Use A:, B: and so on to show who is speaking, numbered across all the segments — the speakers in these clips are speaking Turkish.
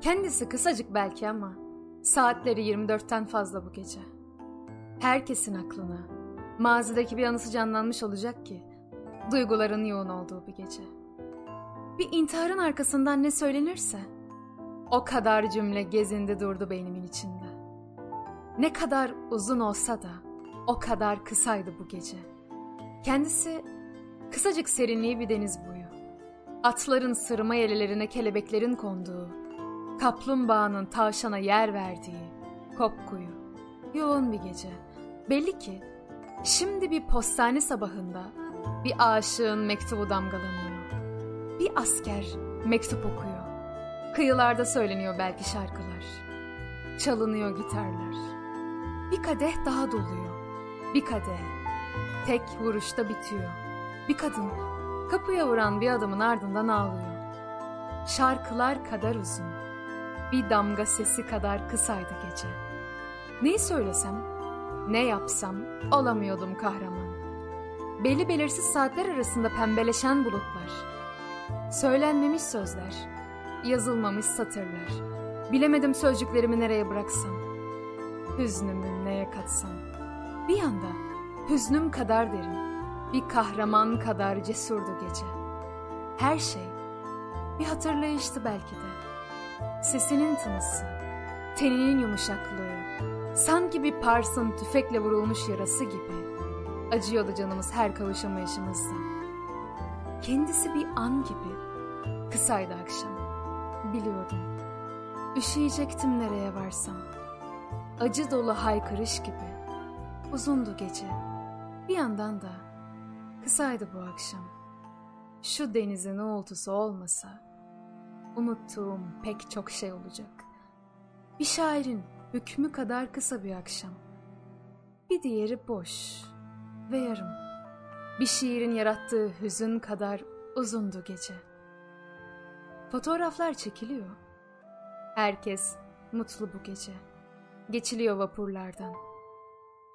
A: Kendisi kısacık belki ama saatleri 24'ten fazla bu gece. Herkesin aklına mazideki bir anısı canlanmış olacak ki duyguların yoğun olduğu bir gece. Bir intiharın arkasından ne söylenirse o kadar cümle gezindi durdu beynimin içinde. Ne kadar uzun olsa da o kadar kısaydı bu gece. Kendisi kısacık serinliği bir deniz boyu. Atların sırma yelelerine kelebeklerin konduğu, kaplumbağanın tavşana yer verdiği, kopkuyu, yoğun bir gece. Belli ki şimdi bir postane sabahında bir aşığın mektubu damgalanıyor. Bir asker mektup okuyor. Kıyılarda söyleniyor belki şarkılar. Çalınıyor gitarlar. Bir kadeh daha doluyor. Bir kadeh. Tek vuruşta bitiyor. Bir kadın kapıya vuran bir adamın ardından ağlıyor. Şarkılar kadar uzun. Bir damga sesi kadar kısaydı gece. Neyi söylesem, ne yapsam olamıyordum kahraman. Belli belirsiz saatler arasında pembeleşen bulutlar. Söylenmemiş sözler, yazılmamış satırlar. Bilemedim sözcüklerimi nereye bıraksam. Hüznümü neye katsam. Bir yanda hüznüm kadar derin, bir kahraman kadar cesurdu gece. Her şey bir hatırlayıştı belki de. Sesinin tınısı, teninin yumuşaklığı, sanki bir parsın tüfekle vurulmuş yarası gibi. Acıyordu canımız her kavuşamayışımızda. Kendisi bir an gibi, kısaydı akşam. Biliyordum, üşüyecektim nereye varsam. Acı dolu haykırış gibi, uzundu gece. Bir yandan da kısaydı bu akşam. Şu denizin uğultusu olmasa, unuttuğum pek çok şey olacak. Bir şairin hükmü kadar kısa bir akşam. Bir diğeri boş ve yarım. Bir şiirin yarattığı hüzün kadar uzundu gece. Fotoğraflar çekiliyor. Herkes mutlu bu gece. Geçiliyor vapurlardan.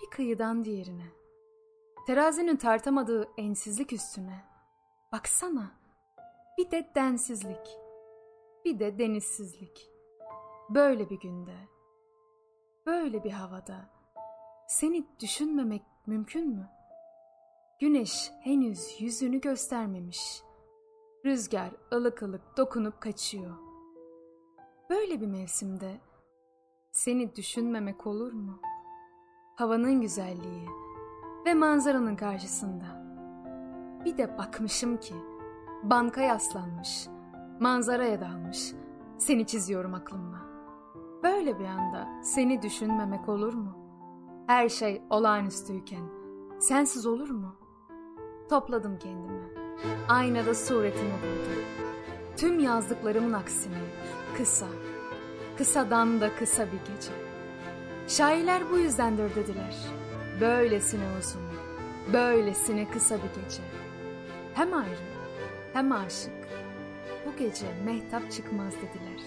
A: Bir kıyıdan diğerine. Terazinin tartamadığı ensizlik üstüne. Baksana. Bir de densizlik. Bir de denizsizlik. Böyle bir günde. Böyle bir havada. Seni düşünmemek mümkün mü? Güneş henüz yüzünü göstermemiş. Rüzgar ılık ılık dokunup kaçıyor. Böyle bir mevsimde seni düşünmemek olur mu? Havanın güzelliği ve manzaranın karşısında. Bir de bakmışım ki banka yaslanmış, manzaraya dalmış. Seni çiziyorum aklımla. Böyle bir anda seni düşünmemek olur mu? Her şey olağanüstüyken sensiz olur mu? Topladım kendimi. Aynada suretimi buldum. Tüm yazdıklarımın aksine kısa, kısadan da kısa bir gece. Şairler bu yüzdendir dediler. Böylesine uzun, böylesine kısa bir gece. Hem ayrı, hem aşık. Bu gece mehtap çıkmaz dediler.